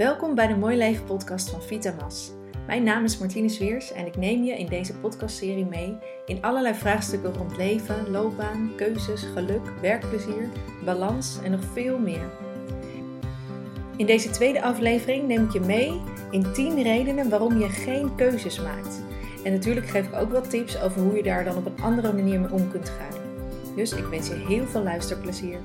Welkom bij de Mooi Leven podcast van Vitamas. Mijn naam is Martine Sweers en ik neem je in deze podcastserie mee in allerlei vraagstukken rond leven, loopbaan, keuzes, geluk, werkplezier, balans en nog veel meer. In deze tweede aflevering neem ik je mee in 10 redenen waarom je geen keuzes maakt. En natuurlijk geef ik ook wat tips over hoe je daar dan op een andere manier mee om kunt gaan. Dus ik wens je heel veel luisterplezier.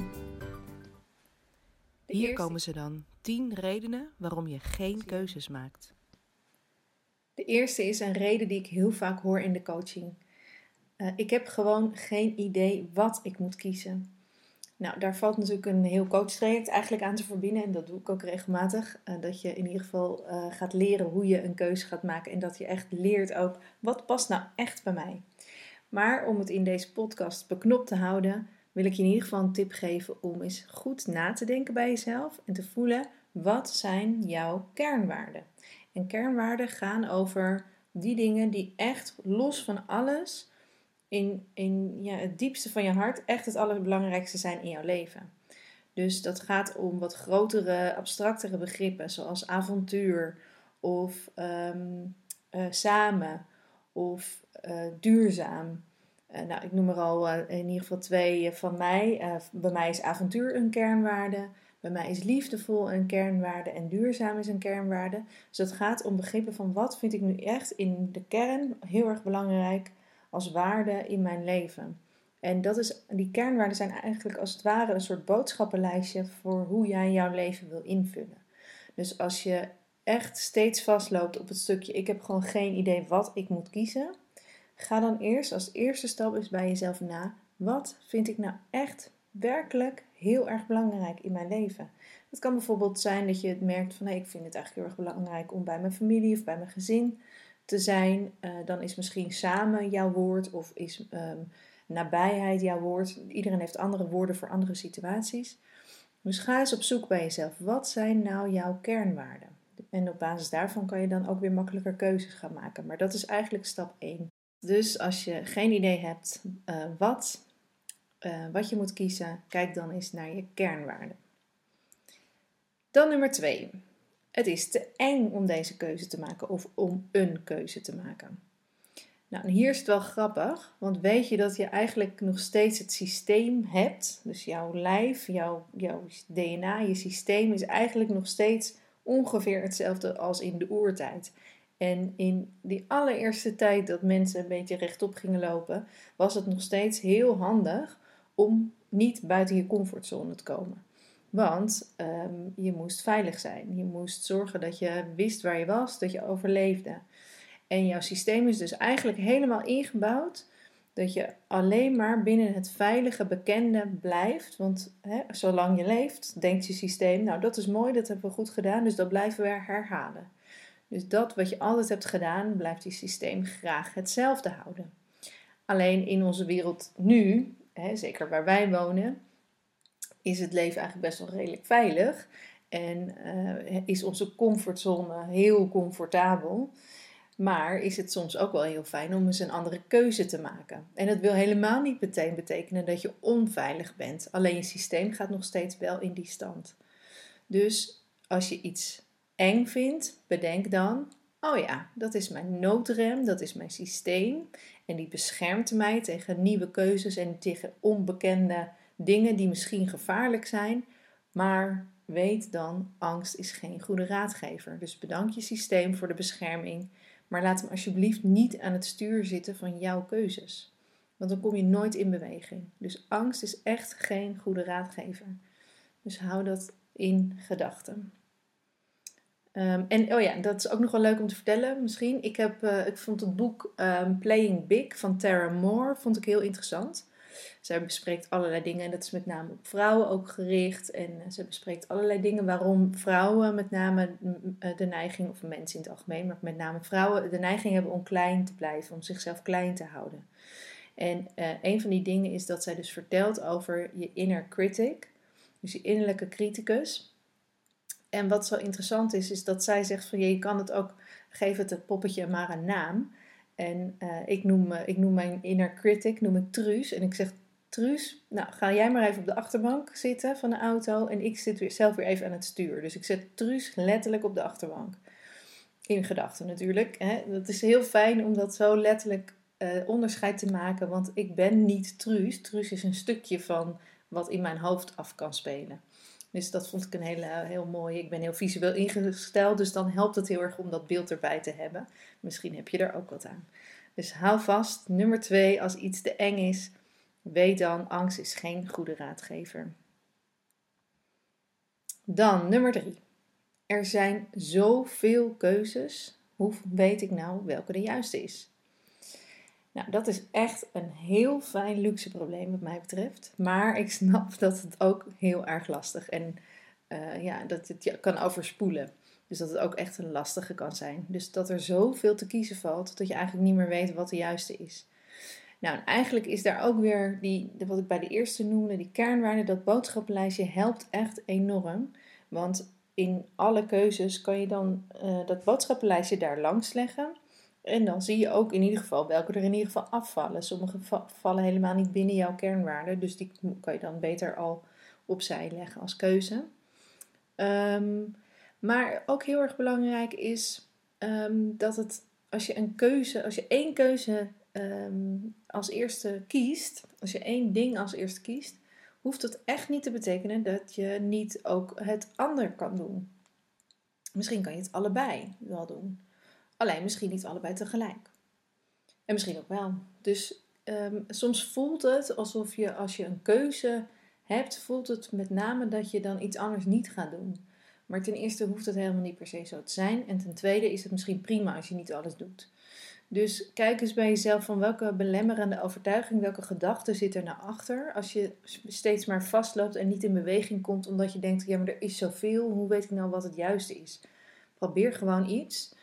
Hier komen ze dan. 10 redenen waarom je geen keuzes maakt. De eerste is een reden die ik heel vaak hoor in de coaching. Uh, ik heb gewoon geen idee wat ik moet kiezen. Nou, daar valt natuurlijk een heel coachtraject eigenlijk aan te verbinden. En dat doe ik ook regelmatig. Uh, dat je in ieder geval uh, gaat leren hoe je een keuze gaat maken. En dat je echt leert ook wat past nou echt bij mij. Maar om het in deze podcast beknopt te houden, wil ik je in ieder geval een tip geven om eens goed na te denken bij jezelf en te voelen wat zijn jouw kernwaarden. En kernwaarden gaan over die dingen die echt los van alles in, in het diepste van je hart echt het allerbelangrijkste zijn in jouw leven. Dus dat gaat om wat grotere, abstractere begrippen zoals avontuur of um, uh, samen of uh, duurzaam. Uh, nou, ik noem er al in ieder geval twee van mij. bij mij is avontuur een kernwaarde. Bij mij is liefdevol een kernwaarde en duurzaam is een kernwaarde. Dus het gaat om begrippen van wat vind ik nu echt in de kern heel erg belangrijk als waarde in mijn leven. En dat is, die kernwaarden zijn eigenlijk als het ware een soort boodschappenlijstje voor hoe jij jouw leven wil invullen. Dus als je echt steeds vastloopt op het stukje ik heb gewoon geen idee wat ik moet kiezen, ga dan eerst als eerste stap eens bij jezelf na. Wat vind ik nou echt werkelijk heel erg belangrijk in mijn leven. Het kan bijvoorbeeld zijn dat je het merkt van hey, ik vind het eigenlijk heel erg belangrijk om bij mijn familie of bij mijn gezin te zijn. Uh, dan is misschien samen jouw woord of is um, nabijheid jouw woord. Iedereen heeft andere woorden voor andere situaties. Dus ga eens op zoek bij jezelf. Wat zijn nou jouw kernwaarden? En op basis daarvan kan je dan ook weer makkelijker keuzes gaan maken. Maar dat is eigenlijk stap 1. Dus als je geen idee hebt uh, wat, uh, wat je moet kiezen, kijk dan eens naar je kernwaarden. Dan nummer 2. Het is te eng om deze keuze te maken of om een keuze te maken. Nou, hier is het wel grappig, want weet je dat je eigenlijk nog steeds het systeem hebt, dus jouw lijf, jouw, jouw DNA, je systeem is eigenlijk nog steeds ongeveer hetzelfde als in de oertijd. En in die allereerste tijd dat mensen een beetje rechtop gingen lopen, was het nog steeds heel handig om niet buiten je comfortzone te komen. Want um, je moest veilig zijn. Je moest zorgen dat je wist waar je was, dat je overleefde. En jouw systeem is dus eigenlijk helemaal ingebouwd dat je alleen maar binnen het veilige, bekende blijft. Want hè, zolang je leeft, denkt je systeem, nou dat is mooi, dat hebben we goed gedaan, dus dat blijven we herhalen. Dus dat wat je altijd hebt gedaan, blijft je systeem graag hetzelfde houden. Alleen in onze wereld nu, hè, zeker waar wij wonen, is het leven eigenlijk best wel redelijk veilig. En uh, is onze comfortzone heel comfortabel. Maar is het soms ook wel heel fijn om eens een andere keuze te maken. En dat wil helemaal niet meteen betekenen dat je onveilig bent. Alleen je systeem gaat nog steeds wel in die stand. Dus als je iets eng vindt, bedenk dan: oh ja, dat is mijn noodrem, dat is mijn systeem. En die beschermt mij tegen nieuwe keuzes en tegen onbekende dingen die misschien gevaarlijk zijn. Maar weet dan, angst is geen goede raadgever. Dus bedank je systeem voor de bescherming. Maar laat hem alsjeblieft niet aan het stuur zitten van jouw keuzes. Want dan kom je nooit in beweging. Dus angst is echt geen goede raadgever. Dus hou dat in gedachten. Um, en oh ja, dat is ook nog wel leuk om te vertellen misschien. Ik, heb, uh, ik vond het boek um, Playing Big van Tara Moore vond ik heel interessant. Zij bespreekt allerlei dingen en dat is met name op vrouwen ook gericht. En uh, ze bespreekt allerlei dingen waarom vrouwen met name uh, de neiging, of mensen in het algemeen, maar met name vrouwen de neiging hebben om klein te blijven, om zichzelf klein te houden. En een van die dingen is dat zij dus vertelt over je inner critic, dus je innerlijke criticus. En wat zo interessant is, is dat zij zegt van je kan het ook, geef het het poppetje maar een naam. En uh, ik, noem, ik noem mijn inner critic, noem ik Truus. En ik zeg Truus, nou ga jij maar even op de achterbank zitten van de auto en ik zit weer, zelf weer even aan het stuur. Dus ik zet Truus letterlijk op de achterbank. In gedachten natuurlijk. Hè. Dat is heel fijn om dat zo letterlijk uh, onderscheid te maken, want ik ben niet Truus. Truus is een stukje van wat in mijn hoofd af kan spelen. Dus dat vond ik een hele, heel mooi. Ik ben heel visueel ingesteld, dus dan helpt het heel erg om dat beeld erbij te hebben. Misschien heb je er ook wat aan. Dus hou vast, nummer twee, als iets te eng is, weet dan, angst is geen goede raadgever. Dan nummer drie. Er zijn zoveel keuzes. Hoe weet ik nou welke de juiste is? Nou, dat is echt een heel fijn luxe probleem wat mij betreft. Maar ik snap dat het ook heel erg lastig en uh, ja, dat het kan overspoelen. Dus dat het ook echt een lastige kan zijn. Dus dat er zoveel te kiezen valt dat je eigenlijk niet meer weet wat de juiste is. Nou, eigenlijk is daar ook weer die, wat ik bij de eerste noemde, die kernwaarde, dat boodschappenlijstje helpt echt enorm. Want in alle keuzes kan je dan uh, dat boodschappenlijstje daar langs leggen. En dan zie je ook in ieder geval welke er in ieder geval afvallen. Sommige vallen helemaal niet binnen jouw kernwaarden, dus die kan je dan beter al opzij leggen als keuze. Ehm, maar ook heel erg belangrijk is ehm, dat het, als je een keuze, als je één keuze ehm, als eerste kiest, als je één ding als eerste kiest, hoeft dat echt niet te betekenen dat je niet ook het ander kan doen. Misschien kan je het allebei wel doen. Alleen misschien niet allebei tegelijk. En misschien ook wel. Dus um, soms voelt het alsof je als je een keuze hebt, voelt het met name dat je dan iets anders niet gaat doen. Maar ten eerste hoeft het helemaal niet per se zo te zijn. En ten tweede is het misschien prima als je niet alles doet. Dus kijk eens bij jezelf van welke belemmerende overtuiging, welke gedachte zit er naar achter. Als je steeds maar vastloopt en niet in beweging komt omdat je denkt, ja maar er is zoveel, hoe weet ik nou wat het juiste is? Probeer gewoon iets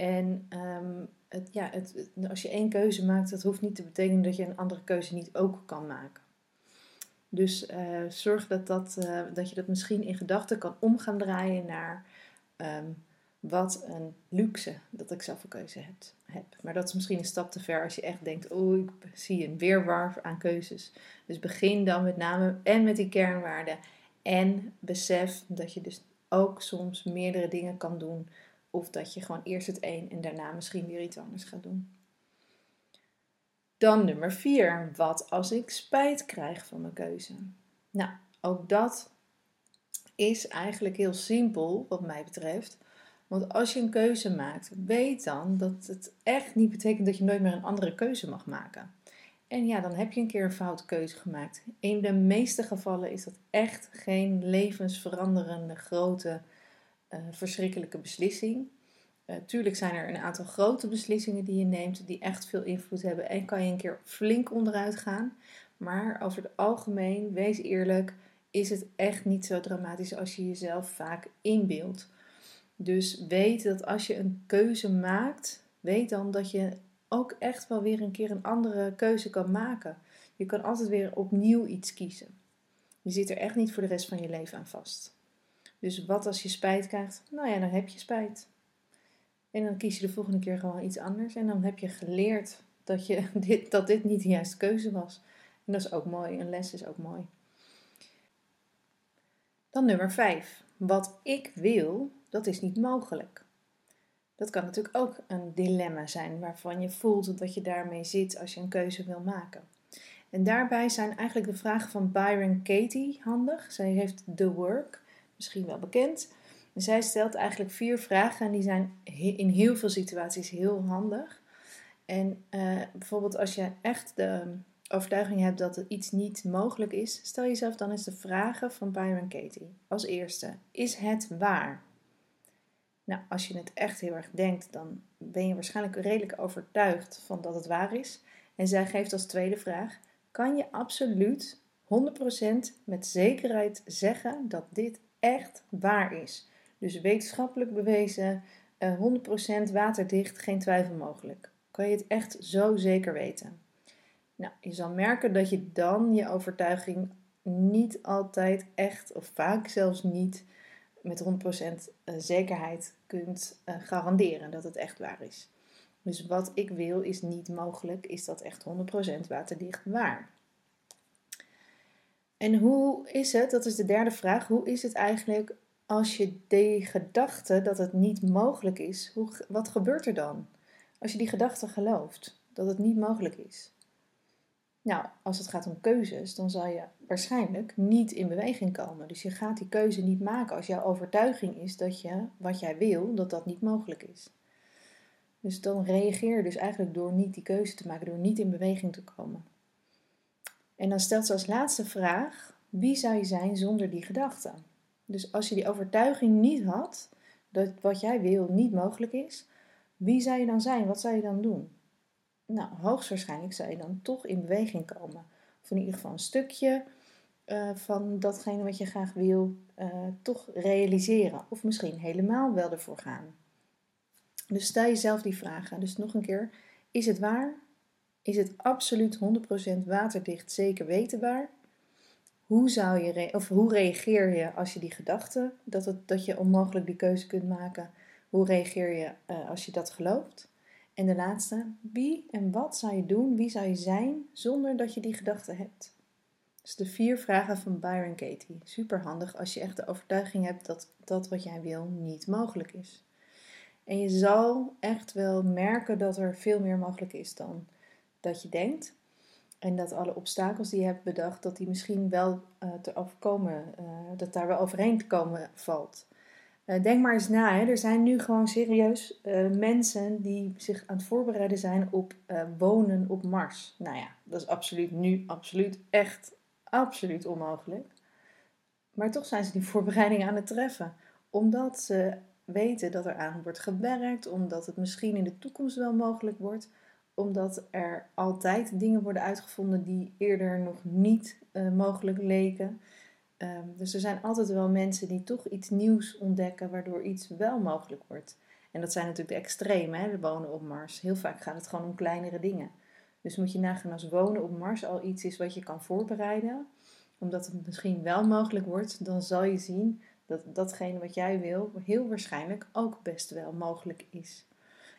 en um, het, ja, het, als je één keuze maakt, dat hoeft niet te betekenen dat je een andere keuze niet ook kan maken. Dus uh, zorg dat, dat, uh, dat je dat misschien in gedachten kan omgaan draaien naar um, wat een luxe dat ik zelf een keuze heb, heb. Maar dat is misschien een stap te ver als je echt denkt, oh ik zie een weerwar aan keuzes. Dus begin dan met name en met die kernwaarden. En besef dat je dus ook soms meerdere dingen kan doen of dat je gewoon eerst het een en daarna misschien weer iets anders gaat doen. Dan nummer 4. Wat als ik spijt krijg van mijn keuze? Nou, ook dat is eigenlijk heel simpel wat mij betreft. Want als je een keuze maakt, weet dan dat het echt niet betekent dat je nooit meer een andere keuze mag maken. En ja, dan heb je een keer een foute keuze gemaakt. In de meeste gevallen is dat echt geen levensveranderende grote uh, verschrikkelijke beslissing. Uh, tuurlijk zijn er een aantal grote beslissingen die je neemt die echt veel invloed hebben en kan je een keer flink onderuit gaan. Maar over het algemeen, wees eerlijk, is het echt niet zo dramatisch als je jezelf vaak inbeeldt. Dus weet dat als je een keuze maakt, weet dan dat je ook echt wel weer een keer een andere keuze kan maken. Je kan altijd weer opnieuw iets kiezen. Je zit er echt niet voor de rest van je leven aan vast. Dus wat als je spijt krijgt? Nou ja, dan heb je spijt. En dan kies je de volgende keer gewoon iets anders. En dan heb je geleerd dat, je dit, dat dit niet de juiste keuze was. En dat is ook mooi. Een les is ook mooi. Dan nummer 5. Wat ik wil, dat is niet mogelijk. Dat kan natuurlijk ook een dilemma zijn waarvan je voelt dat je daarmee zit als je een keuze wil maken. En daarbij zijn eigenlijk de vragen van Byron Katie handig. Zij heeft The Work misschien wel bekend. zij stelt eigenlijk vier vragen en die zijn in heel veel situaties heel handig. En uh, bijvoorbeeld als je echt de overtuiging hebt dat er iets niet mogelijk is, stel jezelf dan eens de vragen van Byron Katie. Als eerste, is het waar? Nou, als je het echt heel erg denkt, dan ben je waarschijnlijk redelijk overtuigd van dat het waar is. En zij geeft als tweede vraag: kan je absoluut 100% met zekerheid zeggen dat dit echt waar is. Dus wetenschappelijk bewezen, 100% eh, waterdicht, geen twijfel mogelijk. Kan je het echt zo zeker weten? Nou, je zal merken dat je dan je overtuiging niet altijd echt, of vaak zelfs niet, met 100% eh, zekerheid kunt eh, garanderen dat het echt waar is. Dus wat ik wil is niet mogelijk, is dat echt 100% waterdicht waar. En hoe is het, dat is de derde vraag, hoe is het eigenlijk als je die gedachte dat het niet mogelijk is, hoe, wat gebeurt er dan? Als je die gedachte gelooft, dat het niet mogelijk is. Nou, als het gaat om keuzes, dan zal je waarschijnlijk niet in beweging komen. Dus je gaat die keuze niet maken als jouw overtuiging is dat je wat jij wil, dat dat niet mogelijk is. Dus dan reageer je dus eigenlijk door niet die keuze te maken, door niet in beweging te komen. En dan stelt ze als laatste vraag: wie zou je zijn zonder die gedachte? Dus als je die overtuiging niet had dat wat jij wil niet mogelijk is, wie zou je dan zijn? Wat zou je dan doen? Nou, hoogstwaarschijnlijk zou je dan toch in beweging komen. Of in ieder geval een stukje uh, van datgene wat je graag wil, uh, toch realiseren. Of misschien helemaal wel ervoor gaan. Dus stel jezelf die vragen. Dus nog een keer: is het waar? Is het absoluut 100% waterdicht zeker weten waar? Hoe, zou je of hoe reageer je als je die gedachte, dat, het, dat je onmogelijk die keuze kunt maken, hoe reageer je uh, als je dat gelooft? En de laatste, wie en wat zou je doen, wie zou je zijn zonder dat je die gedachte hebt? Dus de vier vragen van Byron Katie. Super handig als je echt de overtuiging hebt dat dat wat jij wil niet mogelijk is. En je zal echt wel merken dat er veel meer mogelijk is dan dat je denkt. En dat alle obstakels die je hebt bedacht, dat die misschien wel uh, te overkomen, uh, dat daar wel overheen te komen valt. Uh, denk maar eens na, hè. er zijn nu gewoon serieus mensen die zich aan het voorbereiden zijn op wonen op Mars. Nou ja, dat is absoluut nu, absoluut, echt, absoluut onmogelijk. Maar toch zijn ze die voorbereidingen aan het treffen. Omdat ze weten dat er aan wordt gewerkt, omdat het misschien in de toekomst wel mogelijk wordt omdat er altijd dingen worden uitgevonden die eerder nog niet uh, mogelijk leken. Um, dus er zijn altijd wel mensen die toch iets nieuws ontdekken, waardoor iets wel mogelijk wordt. En dat zijn natuurlijk de extreme, hè, de wonen op Mars. Heel vaak gaat het gewoon om kleinere dingen. Dus moet je nagaan als wonen op Mars al iets is wat je kan voorbereiden, omdat het misschien wel mogelijk wordt, dan zal je zien dat datgene wat jij wil heel waarschijnlijk ook best wel mogelijk is.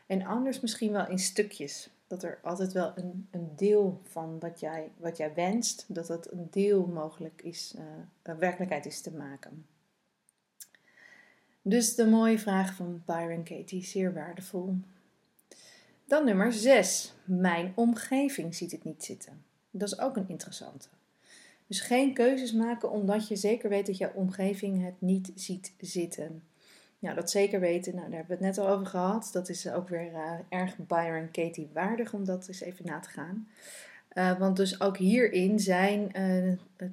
En anders misschien wel in stukjes dat er altijd wel een, een deel van wat jij, wat jij wenst, dat dat een deel mogelijk is, uh, werkelijkheid is te maken. Dus de mooie vraag van Byron Katie, zeer waardevol. Dan nummer 6. Mijn omgeving ziet het niet zitten. Dat is ook een interessante. Dus geen keuzes maken omdat je zeker weet dat jouw omgeving het niet ziet zitten. Ja, dat zeker weten, nou, daar hebben we het net al over gehad. Dat is ook weer uh, erg Byron Katie waardig om dat eens even na te gaan. Uh, want dus ook hierin zijn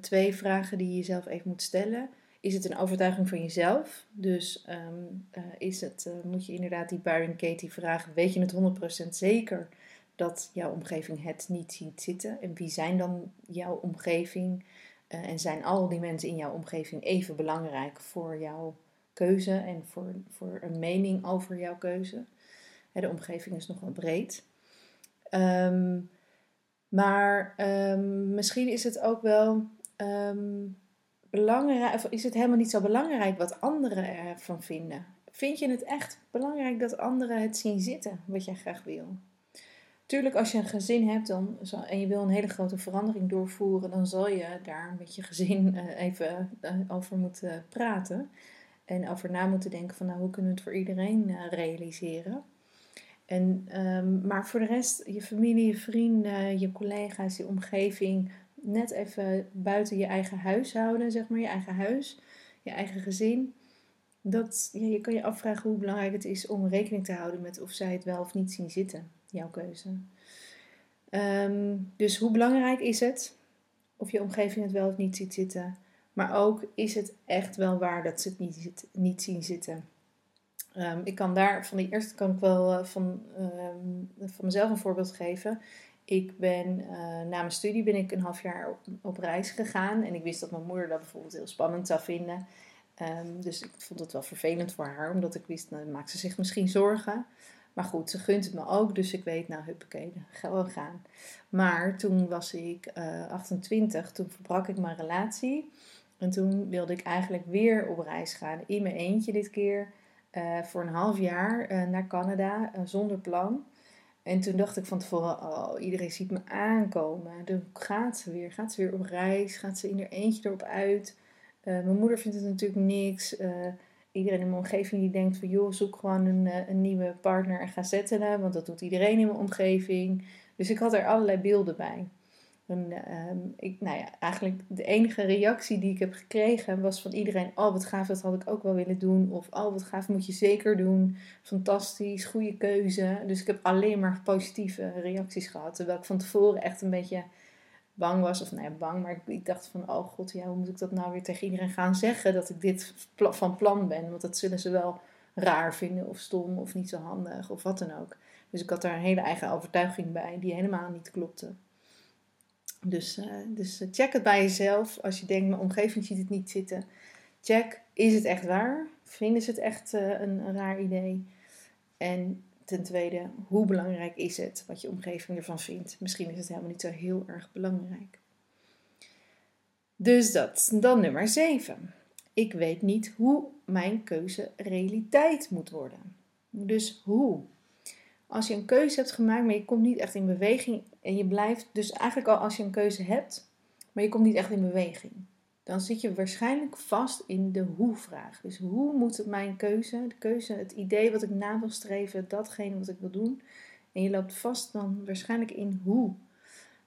twee vragen die je jezelf even moet stellen. Is het een overtuiging van jezelf? Dus um, is het, moet je inderdaad die Byron Katie vragen, weet je het 100% zeker dat jouw omgeving het niet ziet zitten? En wie zijn dan jouw omgeving? en zijn al die mensen in jouw omgeving even belangrijk voor jouw keuze en voor, voor een mening over jouw keuze. De omgeving is nogal breed. Um, maar um, misschien is het ook wel um, belangrijk, of is het helemaal niet zo belangrijk wat anderen ervan vinden. Vind je het echt belangrijk dat anderen het zien zitten, wat jij graag wil? Tuurlijk, als je een gezin hebt dan, en je wil een hele grote verandering doorvoeren, dan zal je daar met je gezin uh, even uh, over moeten praten. En over na moeten denken van nou, hoe kunnen we het voor iedereen uh, realiseren. En, um, maar voor de rest, je familie, je vrienden, je collega's, je omgeving, net even buiten je eigen huishouden, zeg maar, je eigen huis, je eigen gezin. Dat, ja, je kan je afvragen hoe belangrijk het is om rekening te houden met of zij het wel of niet zien zitten, jouw keuze. Um, dus hoe belangrijk is het of je omgeving het wel of niet ziet zitten? Maar ook is het echt wel waar dat ze het niet, niet zien zitten. Um, ik kan daar van die eerste kan ik wel uh, van, um, van mezelf een voorbeeld geven. Ik ben uh, na mijn studie ben ik een half jaar op, reis gegaan. En ik wist dat mijn moeder dat bijvoorbeeld heel spannend zou vinden. Um, dus ik vond het wel vervelend voor haar, omdat ik wist, nou, maakt ze zich misschien zorgen. Maar goed, ze gunt het me ook, dus ik weet, nou huppakee, gewoon gaan. Maar toen was ik uh, eh, 28, toen verbrak ik mijn relatie. En toen wilde ik eigenlijk weer op reis gaan, in mijn eentje dit keer, uh, voor een half jaar uh, naar Canada, uh, zonder plan. En toen dacht ik van tevoren, oh, iedereen ziet me aankomen. Dan gaat ze weer. Gaat ze weer op reis? Gaat ze in er eentje erop uit? Mijn moeder vindt het natuurlijk niks. Iedereen in mijn omgeving die denkt van, joh, zoek gewoon een, een nieuwe partner en ga zetten. Want dat doet iedereen in mijn omgeving. Dus ik had er allerlei beelden bij. En, um, ik, nou ja, eigenlijk de enige reactie die ik heb gekregen was van iedereen: Oh, wat gaaf, dat had ik ook wel willen doen. Of Oh, wat gaaf, moet je zeker doen. Fantastisch, goede keuze. Dus ik heb alleen maar positieve reacties gehad. Terwijl ik van tevoren echt een beetje bang was. Of nou ja, bang, maar ik, dacht van: Oh god, ja, hoe moet ik dat nou weer tegen iedereen gaan zeggen? Dat ik dit van plan ben. Want dat zullen ze wel raar vinden, of stom, of niet zo handig, of wat dan ook. Dus ik had daar een hele eigen overtuiging bij, die helemaal niet klopte. Dus, uh, dus check het bij jezelf. Als je denkt, mijn omgeving ziet het niet zitten. Check, is het echt waar? Vinden ze het echt een, een, raar idee? En ten tweede, hoe belangrijk is het wat je omgeving ervan vindt? Misschien is het helemaal niet zo heel erg belangrijk. Dus dat. Dan nummer 7. Ik weet niet hoe mijn keuze realiteit moet worden. Dus hoe? Als je een keuze hebt gemaakt, maar je komt niet echt in beweging en je blijft, dus eigenlijk al als je een keuze hebt, maar je komt niet echt in beweging, dan zit je waarschijnlijk vast in de hoe-vraag. Dus hoe moet het mijn keuze, de keuze, het idee wat ik na wil streven, datgene wat ik wil doen, en je loopt vast dan waarschijnlijk in hoe.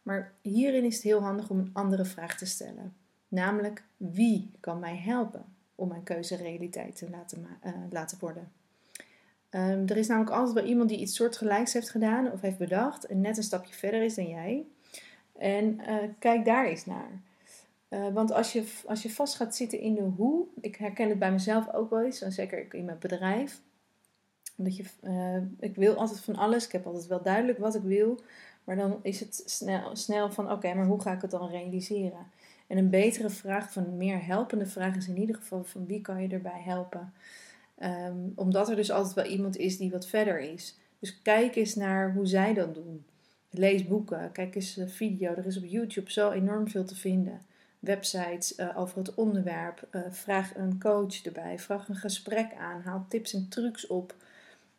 Maar hierin is het heel handig om een andere vraag te stellen. Namelijk, wie kan mij helpen om mijn keuze realiteit te laten, uh, laten worden? Um, er is namelijk altijd wel iemand die iets soortgelijks heeft gedaan of heeft bedacht en net een stapje verder is dan jij. En uh, kijk daar eens naar. Uh, want als je, als je vast gaat zitten in de hoe, ik herken het bij mezelf ook wel eens, en zeker in mijn bedrijf. Dat je, uh, ik wil altijd van alles, ik heb altijd wel duidelijk wat ik wil, maar dan is het snel, snel van oké, maar hoe ga ik het dan realiseren? En een betere vraag, van een meer helpende vraag is in ieder geval van wie kan je erbij helpen? Um, omdat er dus altijd wel iemand is die wat verder is. Dus kijk eens naar hoe zij dat doen. Lees boeken, kijk eens video. Er is op YouTube zo enorm veel te vinden. Websites uh, over het onderwerp. Uh, vraag een coach erbij. Vraag een gesprek aan. Haal tips en trucs op.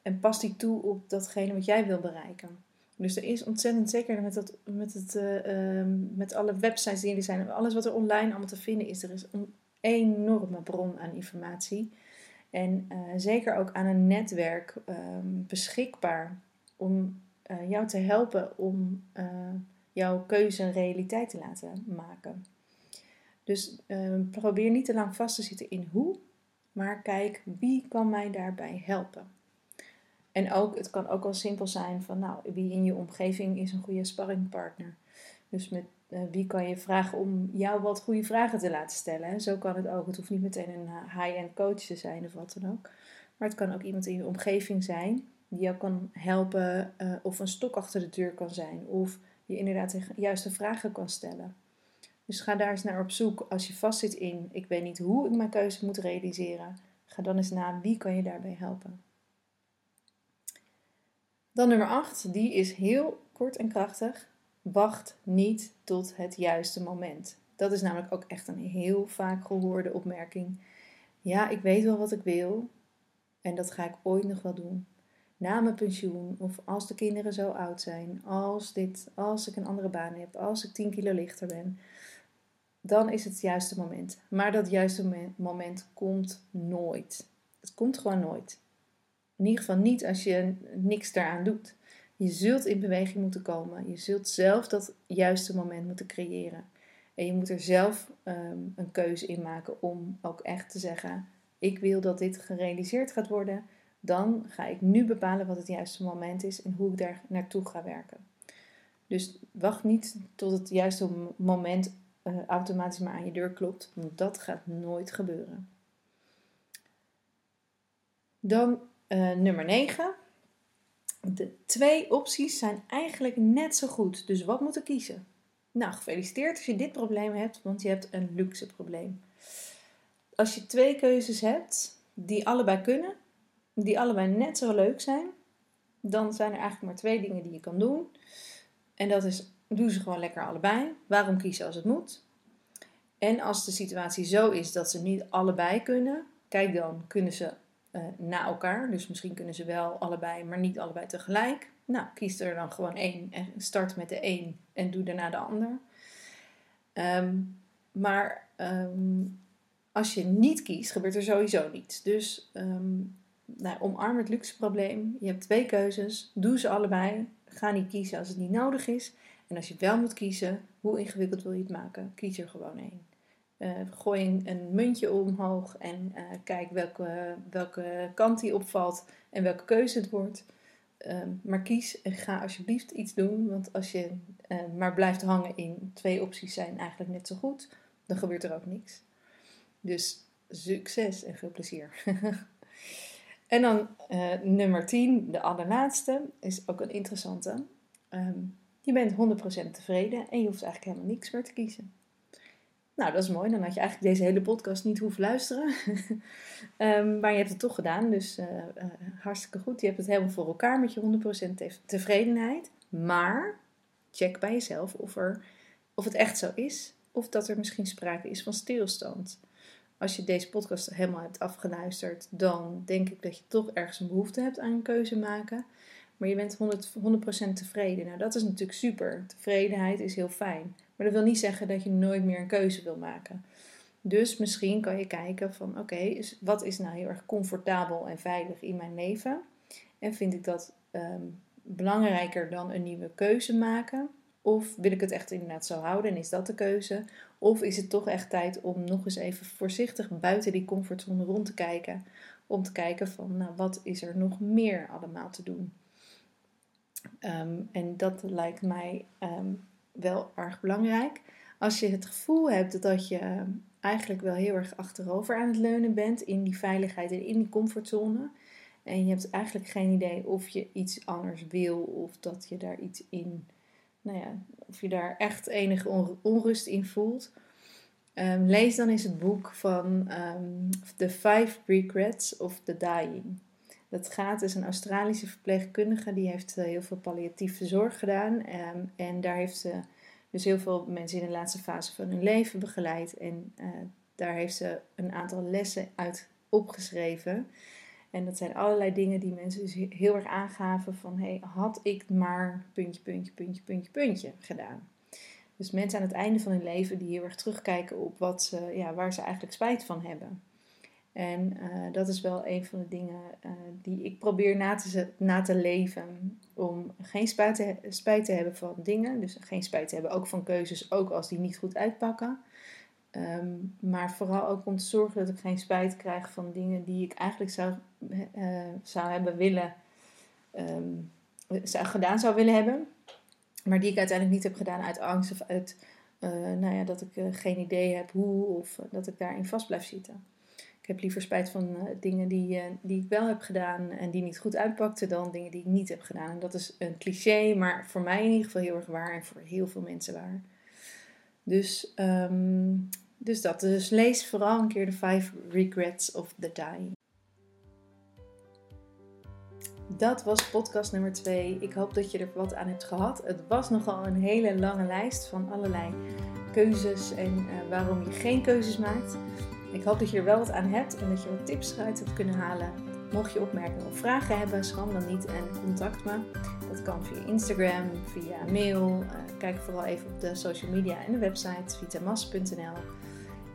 En pas die toe op datgene wat jij wil bereiken. Dus er is ontzettend zeker met, dat, met, het, ehm, met alle websites die er zijn. Alles wat er online allemaal te vinden is. Er is een enorme bron aan informatie. En uh, zeker ook aan een netwerk um, beschikbaar om uh, jou te helpen om uh, jouw keuze een realiteit te laten maken. Dus ehm, probeer niet te lang vast te zitten in hoe, maar kijk wie kan mij daarbij helpen. En ook, het kan ook wel simpel zijn van, nou, wie in je omgeving is een goede sparringpartner. Dus met wie kan je vragen om jou wat goede vragen te laten stellen. Zo kan het ook. Het hoeft niet meteen een eh, high-end coach te zijn of wat dan ook. Maar het kan ook iemand in je omgeving zijn die jou kan helpen uh, of een stok achter de deur kan zijn. Of je inderdaad de juiste vragen kan stellen. Dus ga daar eens naar op zoek. Als je vastzit in, ik weet niet hoe ik mijn keuze moet realiseren. Ga dan eens na, wie kan je daarbij helpen. Dan nummer 8, die is heel kort en krachtig. Wacht niet tot het juiste moment. Dat is namelijk ook echt een heel vaak gehoorde opmerking. Ja, ik weet wel wat ik wil en dat ga ik ooit nog wel doen. Na mijn pensioen of als de kinderen zo oud zijn, als dit, als ik een andere baan heb, als ik 10 kilo lichter ben, dan is het, het juiste moment. Maar dat juiste moment komt nooit. Het komt gewoon nooit. In ieder geval niet als je niks daaraan doet. Je zult in beweging moeten komen. Je zult zelf dat juiste moment moeten creëren. En je moet er zelf um, een keuze in maken om ook echt te zeggen: Ik wil dat dit gerealiseerd gaat worden. Dan ga ik nu bepalen wat het juiste moment is en hoe ik daar naartoe ga werken. Dus wacht niet tot het juiste moment uh, automatisch maar aan je deur klopt, want dat gaat nooit gebeuren. Dan uh, nummer 9. De twee opties zijn eigenlijk net zo goed. Dus wat moet ik kiezen? Nou, gefeliciteerd als je dit probleem hebt, want je hebt een luxe probleem. Als je twee keuzes hebt die allebei kunnen, die allebei net zo leuk zijn, dan zijn er eigenlijk maar twee dingen die je kan doen. En dat is, doe ze gewoon lekker allebei. Waarom kiezen als het moet? En als de situatie zo is dat ze niet allebei kunnen, kijk dan, kunnen ze na elkaar. Dus misschien kunnen ze wel allebei, maar niet allebei tegelijk. Nou, kies er dan gewoon één en start met de één en doe daarna de ander. Ehm, maar ehm, als je niet kiest, gebeurt er sowieso niets. Dus um, nou, omarm het luxe probleem. Je hebt twee keuzes. Doe ze allebei. Ga niet kiezen als het niet nodig is. En als je wel moet kiezen, hoe ingewikkeld wil je het maken? Kies er gewoon één. Uh, gooi een, muntje omhoog en uh, kijk welke, welke kant die opvalt en welke keuze het wordt. Ehm, maar kies en ga alsjeblieft iets doen. Want als je maar blijft hangen in twee opties zijn eigenlijk net zo goed, dan gebeurt er ook niks. Dus succes en veel plezier. en dan nummer 10, de allerlaatste, is ook een interessante. Um, je bent 100% tevreden en je hoeft eigenlijk helemaal niks meer te kiezen. Nou, dat is mooi. Dan had je eigenlijk deze hele podcast niet hoeven luisteren. um, maar je hebt het toch gedaan, dus uh, uh, hartstikke goed. Je hebt het helemaal voor elkaar met je 100% tevredenheid. Maar check bij jezelf of, er, of het echt zo is. Of dat er misschien sprake is van stilstand. Als je deze podcast helemaal hebt afgeluisterd, dan denk ik dat je toch ergens een behoefte hebt aan een keuze maken maar je bent 100%, 100% tevreden. Nou, dat is natuurlijk super. Tevredenheid is heel fijn. Dat wil niet zeggen dat je nooit meer een keuze wil maken. Dus misschien kan je kijken van oké, wat is nou heel erg comfortabel en veilig in mijn leven? En vind ik dat ehm, belangrijker dan een nieuwe keuze maken? Of wil ik het echt inderdaad zo houden en is dat de keuze? Of is het toch echt tijd om nog eens even voorzichtig buiten die comfortzone rond te kijken? Om te kijken van nou, wat is er nog meer allemaal te doen? Ehm, en dat lijkt mij ehm, wel erg belangrijk. Als je het gevoel hebt dat je eigenlijk wel heel erg achterover aan het leunen bent in die veiligheid en in die comfortzone. En je hebt eigenlijk geen idee of je iets anders wil of dat je daar iets in, nou ja, of je daar echt enige onrust in voelt. Um, lees dan eens het boek van The Five Regrets of the Dying. Dat gaat is een Australische verpleegkundige die heeft eh, heel veel palliatieve zorg gedaan. Um, en daar heeft ze dus heel veel mensen in de laatste fase van hun leven begeleid. En uh, daar heeft ze een aantal lessen uit opgeschreven. En dat zijn allerlei dingen die mensen dus heel erg aangaven van... Hey, had ik maar puntje, puntje, puntje, puntje, puntje gedaan. Dus mensen aan het einde van hun leven die heel erg terugkijken op wat ja, waar ze eigenlijk spijt van hebben. En uh, dat is wel een van de dingen uh, die ik probeer na te, na te leven. Om geen spijt te, hebben van dingen. Dus geen spijt te hebben ook van keuzes, ook als die niet goed uitpakken. Um, maar vooral ook om te zorgen dat ik geen spijt krijg van dingen die ik eigenlijk zou, uh, zou hebben willen, um, zou, gedaan zou willen hebben. Maar die ik uiteindelijk niet heb gedaan uit angst of uit nou ja, dat ik geen idee heb hoe of dat ik daarin vast blijf zitten. Ik heb liever spijt van uh, dingen die, uh, die ik wel heb gedaan en die niet goed uitpakten dan dingen die ik niet heb gedaan. En dat is een cliché, maar voor mij in ieder geval heel erg waar en voor heel veel mensen waar. Dus, um, dus dat. Dus lees vooral een keer de Five Regrets of the Dying. Dat was podcast nummer 2. Ik hoop dat je er wat aan hebt gehad. Het was nogal een hele lange lijst van allerlei keuzes en uh, waarom je geen keuzes maakt. Ik hoop dat je er wel wat aan hebt en dat je wat tips eruit hebt kunnen halen. Mocht je opmerkingen of vragen hebben, schram dan niet en contact me. Dat kan via Instagram, via mail. Uh, kijk vooral even op de social media en de website vitamas.nl.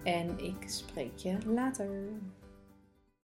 En ik spreek je later.